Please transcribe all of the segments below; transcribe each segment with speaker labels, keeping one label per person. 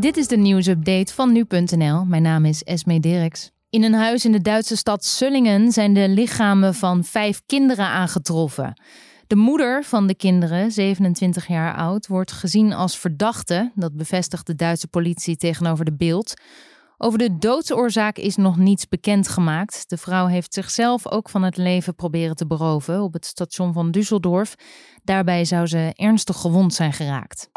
Speaker 1: Dit is de nieuwsupdate van nu.nl. Mijn naam is Esme Dirks. In een huis in de Duitse stad Sullingen zijn de lichamen van vijf kinderen aangetroffen. De moeder van de kinderen, 27 jaar oud, wordt gezien als verdachte. Dat bevestigt de Duitse politie tegenover de beeld. Over de doodsoorzaak is nog niets bekendgemaakt. De vrouw heeft zichzelf ook van het leven proberen te beroven op het station van Düsseldorf. Daarbij zou ze ernstig gewond zijn geraakt.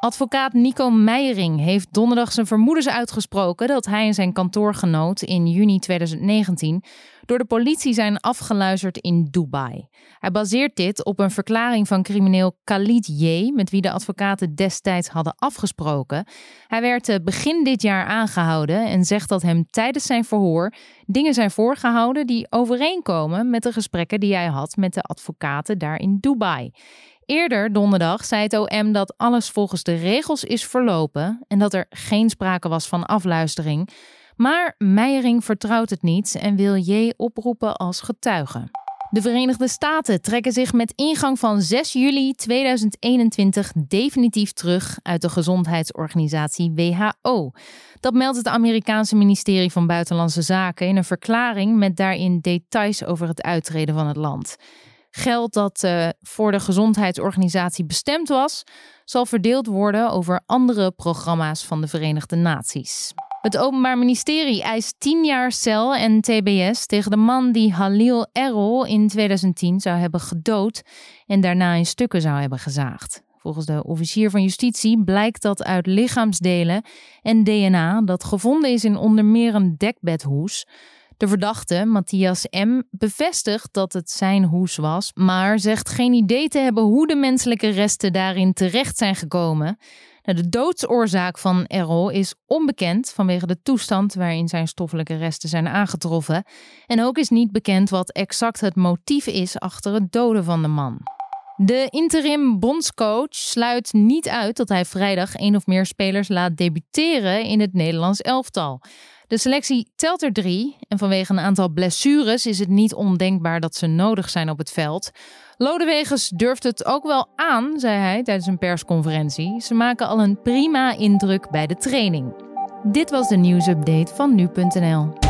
Speaker 1: Advocaat Nico Meijering heeft donderdag zijn vermoedens uitgesproken dat hij en zijn kantoorgenoot in juni 2019 door de politie zijn afgeluisterd in Dubai. Hij baseert dit op een verklaring van crimineel Khalid J, met wie de advocaten destijds hadden afgesproken. Hij werd eh, begin dit jaar aangehouden en zegt dat hem tijdens zijn verhoor dingen zijn voorgehouden die overeenkomen met de gesprekken die hij had met de advocaten daar in Dubai. Eerder donderdag zei het OM dat alles volgens de regels is verlopen en dat er geen sprake was van afluistering. Maar Meijering vertrouwt het niet en wil J oproepen als getuige. De Verenigde Staten trekken zich met ingang van 6 juli 2021 definitief terug uit de gezondheidsorganisatie WHO. Dat meldt het Amerikaanse ministerie van Buitenlandse Zaken in een verklaring met daarin details over het uittreden van het land. Geld dat uh, voor de gezondheidsorganisatie bestemd was, zal verdeeld worden over andere programma's van de Verenigde Naties. Het Openbaar Ministerie eist 10 jaar cel en TBS tegen de man die Halil Errol in 2010 zou hebben gedood en daarna in stukken zou hebben gezaagd. Volgens de officier van justitie blijkt dat uit lichaamsdelen en DNA dat gevonden is in onder meer een dekbedhoes. De verdachte, Matthias M., bevestigt dat het zijn hoes was, maar zegt geen idee te hebben hoe de menselijke resten daarin terecht zijn gekomen. Nou, de doodsoorzaak van Errol is onbekend vanwege de toestand waarin zijn stoffelijke resten zijn aangetroffen. En ook is niet bekend wat exact het motief is achter het doden van de man. De interim bondscoach sluit niet uit dat hij vrijdag één of meer spelers laat debuteren in het Nederlands elftal. De selectie telt er drie en vanwege een aantal blessures is het niet ondenkbaar dat ze nodig zijn op het veld. Lodewegens durft het ook wel aan, zei hij tijdens een persconferentie. Ze maken al een prima indruk bij de training. Dit was de nieuwsupdate van nu.nl.